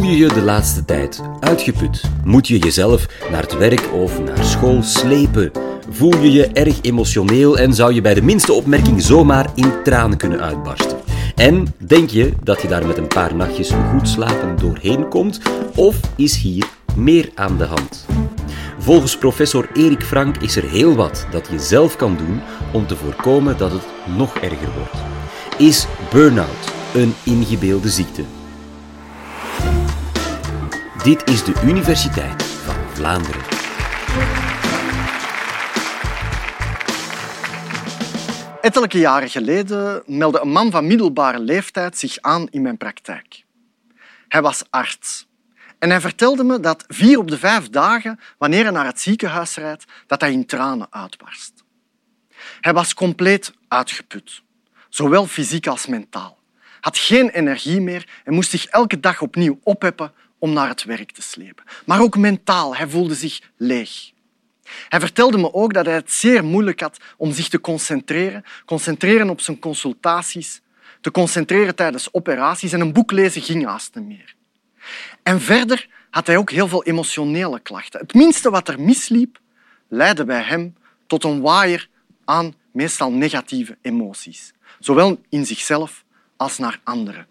Voel je je de laatste tijd uitgeput? Moet je jezelf naar het werk of naar school slepen? Voel je je erg emotioneel en zou je bij de minste opmerking zomaar in tranen kunnen uitbarsten? En denk je dat je daar met een paar nachtjes goed slapen doorheen komt? Of is hier meer aan de hand? Volgens professor Erik Frank is er heel wat dat je zelf kan doen om te voorkomen dat het nog erger wordt. Is burn-out een ingebeelde ziekte? Dit is de Universiteit van Vlaanderen. Ettelijke jaren geleden meldde een man van middelbare leeftijd zich aan in mijn praktijk. Hij was arts en hij vertelde me dat vier op de vijf dagen, wanneer hij naar het ziekenhuis rijdt, dat hij in tranen uitbarst. Hij was compleet uitgeput, zowel fysiek als mentaal. Had geen energie meer en moest zich elke dag opnieuw opheppen om naar het werk te slepen. Maar ook mentaal, hij voelde zich leeg. Hij vertelde me ook dat hij het zeer moeilijk had om zich te concentreren, concentreren op zijn consultaties, te concentreren tijdens operaties en een boek lezen ging haast niet meer. En verder had hij ook heel veel emotionele klachten. Het minste wat er misliep, leidde bij hem tot een waaier aan meestal negatieve emoties, zowel in zichzelf als naar anderen.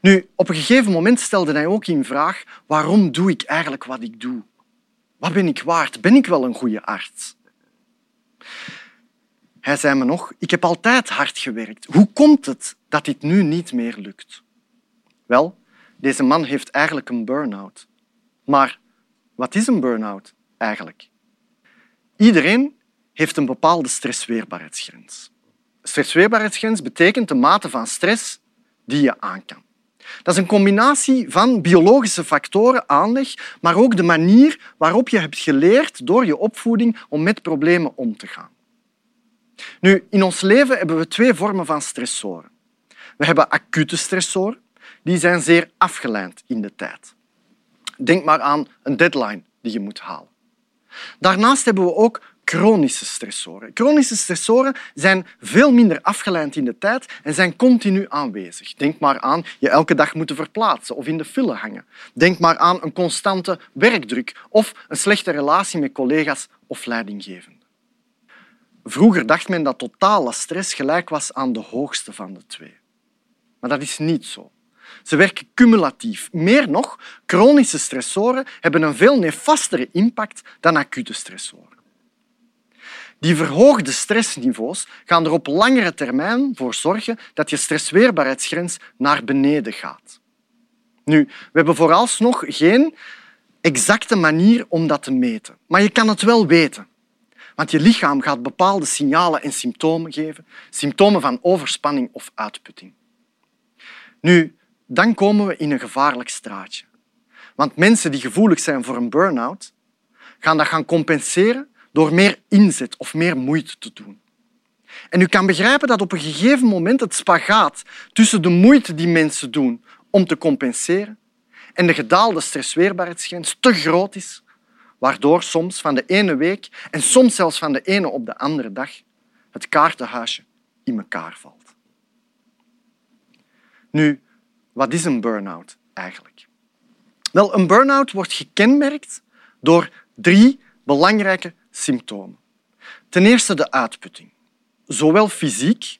Nu, op een gegeven moment stelde hij ook in vraag waarom doe ik eigenlijk wat ik doe? Wat ben ik waard? Ben ik wel een goede arts? Hij zei me nog, ik heb altijd hard gewerkt. Hoe komt het dat dit nu niet meer lukt? Wel, deze man heeft eigenlijk een burn-out. Maar wat is een burn-out eigenlijk? Iedereen heeft een bepaalde stressweerbaarheidsgrens. Stressweerbaarheidsgrens betekent de mate van stress die je aan kan. Dat is een combinatie van biologische factoren, aanleg, maar ook de manier waarop je hebt geleerd door je opvoeding om met problemen om te gaan. Nu, in ons leven hebben we twee vormen van stressoren. We hebben acute stressoren, die zijn zeer afgeleid in de tijd. Denk maar aan een deadline die je moet halen. Daarnaast hebben we ook chronische stressoren. Chronische stressoren zijn veel minder afgeleid in de tijd en zijn continu aanwezig. Denk maar aan je elke dag moeten verplaatsen of in de file hangen. Denk maar aan een constante werkdruk of een slechte relatie met collega's of leidinggevenden. Vroeger dacht men dat totale stress gelijk was aan de hoogste van de twee. Maar dat is niet zo. Ze werken cumulatief. Meer nog, chronische stressoren hebben een veel nefastere impact dan acute stressoren. Die verhoogde stressniveaus gaan er op langere termijn voor zorgen dat je stressweerbaarheidsgrens naar beneden gaat. Nu, we hebben vooralsnog geen exacte manier om dat te meten, maar je kan het wel weten. Want je lichaam gaat bepaalde signalen en symptomen geven, symptomen van overspanning of uitputting. Nu, dan komen we in een gevaarlijk straatje. Want mensen die gevoelig zijn voor een burn-out, gaan dat gaan compenseren door meer inzet of meer moeite te doen. En u kan begrijpen dat op een gegeven moment het spagaat tussen de moeite die mensen doen om te compenseren en de gedaalde stressweerbaarheidsgrens te groot is, waardoor soms van de ene week en soms zelfs van de ene op de andere dag het kaartenhuisje in elkaar valt. Nu, wat is een burn-out eigenlijk? Wel, een burn-out wordt gekenmerkt door drie belangrijke symptomen. Ten eerste de uitputting. Zowel fysiek,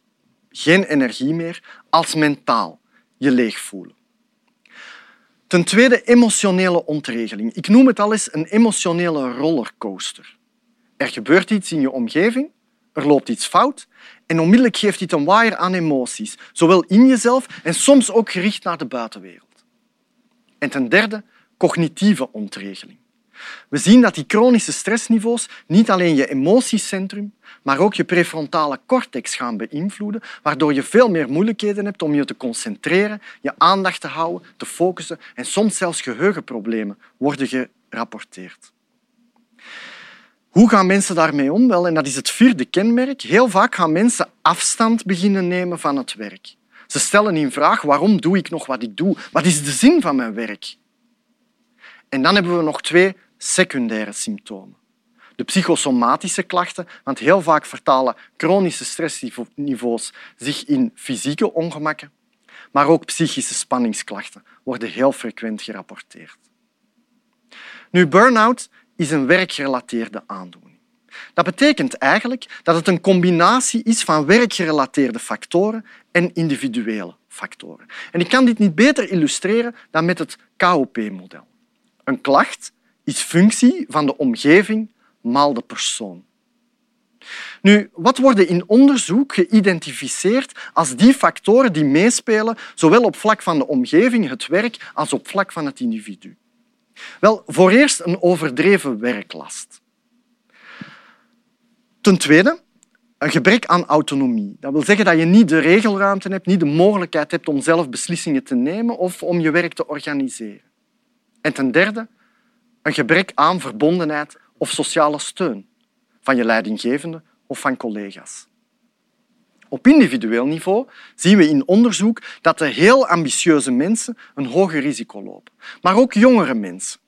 geen energie meer, als mentaal, je leeg voelen. Ten tweede emotionele ontregeling. Ik noem het al eens een emotionele rollercoaster. Er gebeurt iets in je omgeving, er loopt iets fout en onmiddellijk geeft dit een waaier aan emoties, zowel in jezelf en soms ook gericht naar de buitenwereld. En ten derde cognitieve ontregeling. We zien dat die chronische stressniveaus niet alleen je emotiecentrum, maar ook je prefrontale cortex gaan beïnvloeden, waardoor je veel meer moeilijkheden hebt om je te concentreren, je aandacht te houden, te focussen en soms zelfs geheugenproblemen worden gerapporteerd. Hoe gaan mensen daarmee om? Wel, en dat is het vierde kenmerk. Heel vaak gaan mensen afstand beginnen nemen van het werk. Ze stellen in vraag waarom doe ik nog wat ik doe? Wat is de zin van mijn werk? En dan hebben we nog twee secundaire symptomen. De psychosomatische klachten, want heel vaak vertalen chronische stressniveaus zich in fysieke ongemakken. maar ook psychische spanningsklachten worden heel frequent gerapporteerd. Nu, burn-out is een werkgerelateerde aandoening. Dat betekent eigenlijk dat het een combinatie is van werkgerelateerde factoren en individuele factoren. En ik kan dit niet beter illustreren dan met het KOP-model. Een klacht is functie van de omgeving maal de persoon. Nu, wat worden in onderzoek geïdentificeerd als die factoren die meespelen, zowel op vlak van de omgeving, het werk, als op vlak van het individu? Wel, voor eerst een overdreven werklast. Ten tweede, een gebrek aan autonomie. Dat wil zeggen dat je niet de regelruimte hebt, niet de mogelijkheid hebt om zelf beslissingen te nemen of om je werk te organiseren. En ten derde, een gebrek aan verbondenheid of sociale steun van je leidinggevende of van collega's. Op individueel niveau zien we in onderzoek dat de heel ambitieuze mensen een hoger risico lopen. Maar ook jongere mensen.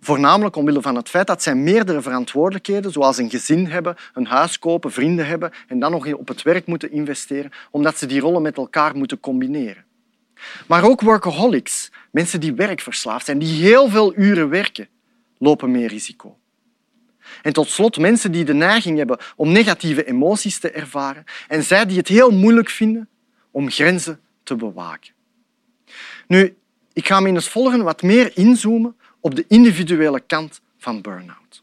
Voornamelijk omwille van het feit dat zij meerdere verantwoordelijkheden, zoals een gezin hebben, een huis kopen, vrienden hebben en dan nog op het werk moeten investeren, omdat ze die rollen met elkaar moeten combineren. Maar ook workaholics, mensen die werkverslaafd zijn, die heel veel uren werken, lopen meer risico. En tot slot mensen die de neiging hebben om negatieve emoties te ervaren en zij die het heel moeilijk vinden om grenzen te bewaken. Nu, ik ga me in het volgende wat meer inzoomen op de individuele kant van burn-out.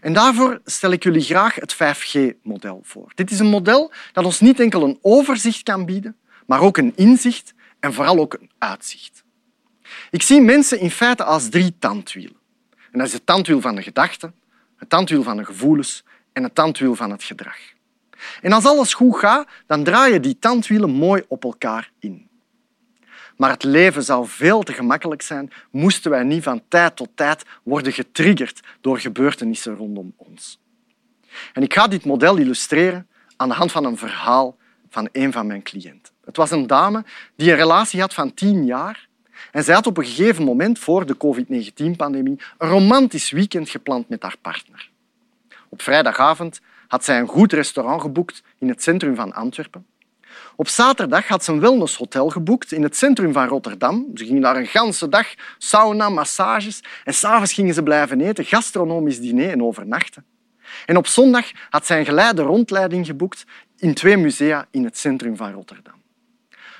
En daarvoor stel ik jullie graag het 5G-model voor. Dit is een model dat ons niet enkel een overzicht kan bieden, maar ook een inzicht en vooral ook een uitzicht. Ik zie mensen in feite als drie tandwielen. En dat is het tandwiel van de gedachten, het tandwiel van de gevoelens en het tandwiel van het gedrag. En als alles goed gaat, dan draaien die tandwielen mooi op elkaar in. Maar het leven zou veel te gemakkelijk zijn moesten wij niet van tijd tot tijd worden getriggerd door gebeurtenissen rondom ons. En ik ga dit model illustreren aan de hand van een verhaal van een van mijn cliënten. Het was een dame die een relatie had van tien jaar en zij had op een gegeven moment voor de COVID-19-pandemie een romantisch weekend gepland met haar partner. Op vrijdagavond had zij een goed restaurant geboekt in het centrum van Antwerpen. Op zaterdag had ze een wellnesshotel geboekt in het centrum van Rotterdam. Ze gingen daar een ganse dag, sauna, massages. En s'avonds gingen ze blijven eten, gastronomisch diner en overnachten. En op zondag had zij een geleide rondleiding geboekt in twee musea in het centrum van Rotterdam.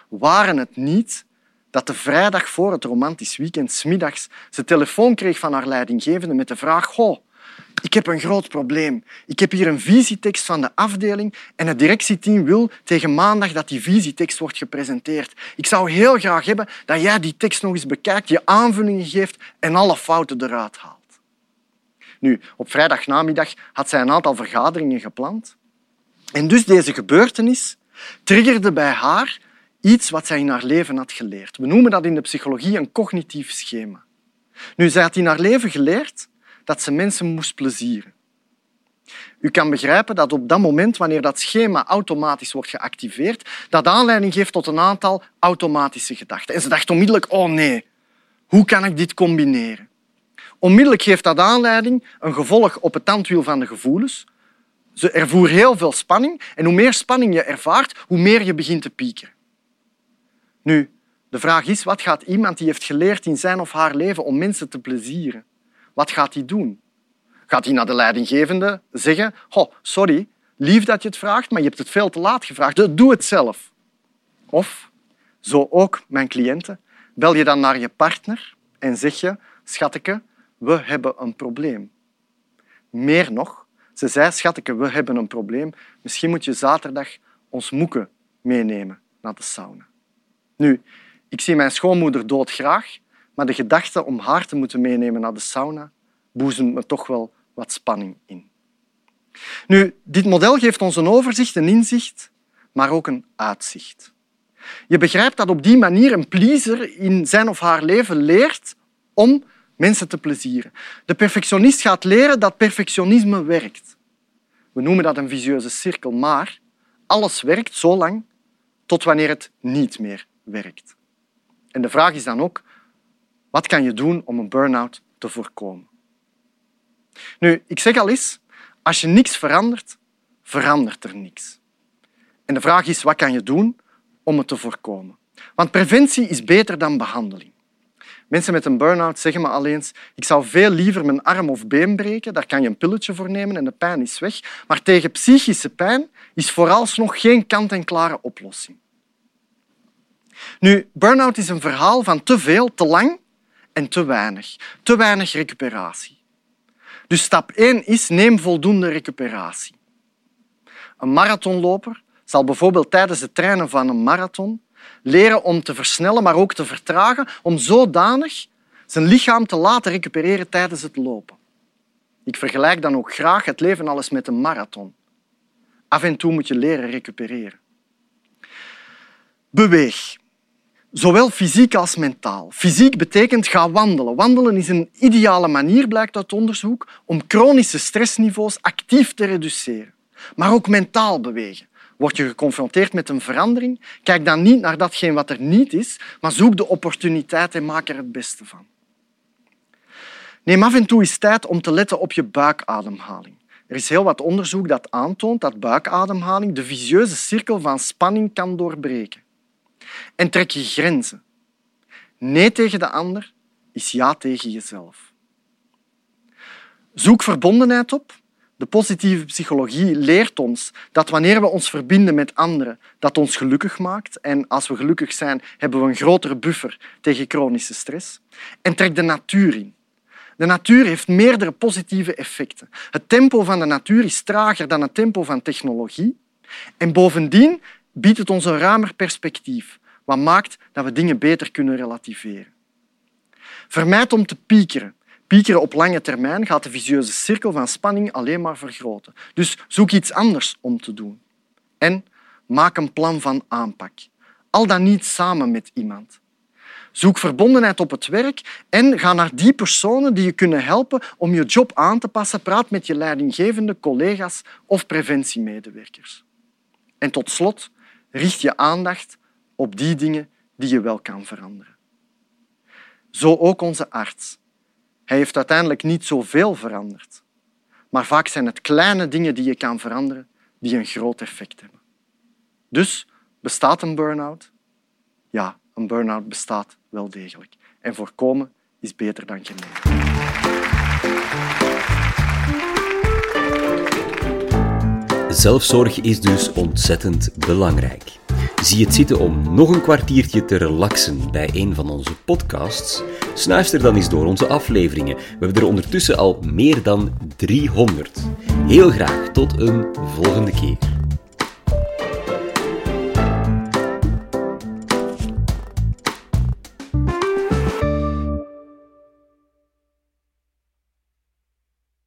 Waren het niet dat de vrijdag voor het romantisch weekend smiddags ze telefoon kreeg van haar leidinggevende met de vraag Goh, ik heb een groot probleem. Ik heb hier een visietekst van de afdeling en het directieteam wil tegen maandag dat die visietekst wordt gepresenteerd. Ik zou heel graag hebben dat jij die tekst nog eens bekijkt, je aanvullingen geeft en alle fouten eruit haalt. Nu, op vrijdagnamiddag had zij een aantal vergaderingen gepland. En dus deze gebeurtenis triggerde bij haar iets wat zij in haar leven had geleerd. We noemen dat in de psychologie een cognitief schema. Nu, zij had in haar leven geleerd dat ze mensen moest plezieren. U kan begrijpen dat op dat moment, wanneer dat schema automatisch wordt geactiveerd, dat aanleiding geeft tot een aantal automatische gedachten. En ze dacht onmiddellijk, oh nee, hoe kan ik dit combineren? Onmiddellijk geeft dat aanleiding een gevolg op het tandwiel van de gevoelens. Ze ervoer heel veel spanning en hoe meer spanning je ervaart, hoe meer je begint te pieken. Nu, de vraag is, wat gaat iemand die heeft geleerd in zijn of haar leven om mensen te plezieren, wat gaat hij doen? Gaat hij naar de leidinggevende zeggen, oh, sorry, lief dat je het vraagt, maar je hebt het veel te laat gevraagd, doe het zelf. Of, zo ook mijn cliënten, bel je dan naar je partner en zeg je, schateke, we hebben een probleem. Meer nog, ze zei, schateke, we hebben een probleem. Misschien moet je zaterdag ons moeken meenemen naar de sauna. Nu, ik zie mijn schoonmoeder doodgraag, maar de gedachte om haar te moeten meenemen naar de sauna boezemt me toch wel wat spanning in. Nu, dit model geeft ons een overzicht, een inzicht, maar ook een uitzicht. Je begrijpt dat op die manier een pleaser in zijn of haar leven leert om mensen te plezieren. De perfectionist gaat leren dat perfectionisme werkt. We noemen dat een visieuze cirkel, maar alles werkt zo lang tot wanneer het niet meer werkt. En de vraag is dan ook, wat kan je doen om een burn-out te voorkomen? Nu, ik zeg al eens, als je niks verandert, verandert er niks. En de vraag is, wat kan je doen om het te voorkomen. Want preventie is beter dan behandeling. Mensen met een burn-out zeggen me al eens ik zou veel liever mijn arm of been breken, daar kan je een pilletje voor nemen en de pijn is weg. Maar tegen psychische pijn is vooralsnog geen kant-en-klare oplossing. Nu, burn-out is een verhaal van te veel, te lang en te weinig. Te weinig recuperatie. Dus stap 1 is neem voldoende recuperatie. Een marathonloper zal bijvoorbeeld tijdens het trainen van een marathon leren om te versnellen, maar ook te vertragen, om zodanig zijn lichaam te laten recupereren tijdens het lopen. Ik vergelijk dan ook graag het leven alles met een marathon. Af en toe moet je leren recupereren. Beweeg. Zowel fysiek als mentaal. Fysiek betekent ga wandelen. Wandelen is een ideale manier, blijkt uit onderzoek, om chronische stressniveaus actief te reduceren. Maar ook mentaal bewegen. Word je geconfronteerd met een verandering, kijk dan niet naar datgene wat er niet is, maar zoek de opportuniteit en maak er het beste van. Neem af en toe eens tijd om te letten op je buikademhaling. Er is heel wat onderzoek dat aantoont dat buikademhaling de vicieuze cirkel van spanning kan doorbreken. En trek je grenzen. Nee tegen de ander is ja tegen jezelf. Zoek verbondenheid op de positieve psychologie leert ons dat wanneer we ons verbinden met anderen, dat ons gelukkig maakt. En als we gelukkig zijn, hebben we een grotere buffer tegen chronische stress. En trek de natuur in. De natuur heeft meerdere positieve effecten. Het tempo van de natuur is trager dan het tempo van technologie. En bovendien biedt het ons een ruimer perspectief, wat maakt dat we dingen beter kunnen relativeren. Vermijd om te piekeren. Piekeren op lange termijn gaat de vicieuze cirkel van spanning alleen maar vergroten. Dus zoek iets anders om te doen. En maak een plan van aanpak. Al dan niet samen met iemand. Zoek verbondenheid op het werk en ga naar die personen die je kunnen helpen om je job aan te passen. Praat met je leidinggevende collega's of preventiemedewerkers. En tot slot, richt je aandacht op die dingen die je wel kan veranderen. Zo ook onze arts. Hij heeft uiteindelijk niet zoveel veranderd. Maar vaak zijn het kleine dingen die je kan veranderen die een groot effect hebben. Dus bestaat een burn-out? Ja, een burn-out bestaat wel degelijk. En voorkomen is beter dan genezen. Zelfzorg is dus ontzettend belangrijk. Zie het zitten om nog een kwartiertje te relaxen bij een van onze podcasts? Snuister dan eens door onze afleveringen. We hebben er ondertussen al meer dan 300. Heel graag tot een volgende keer.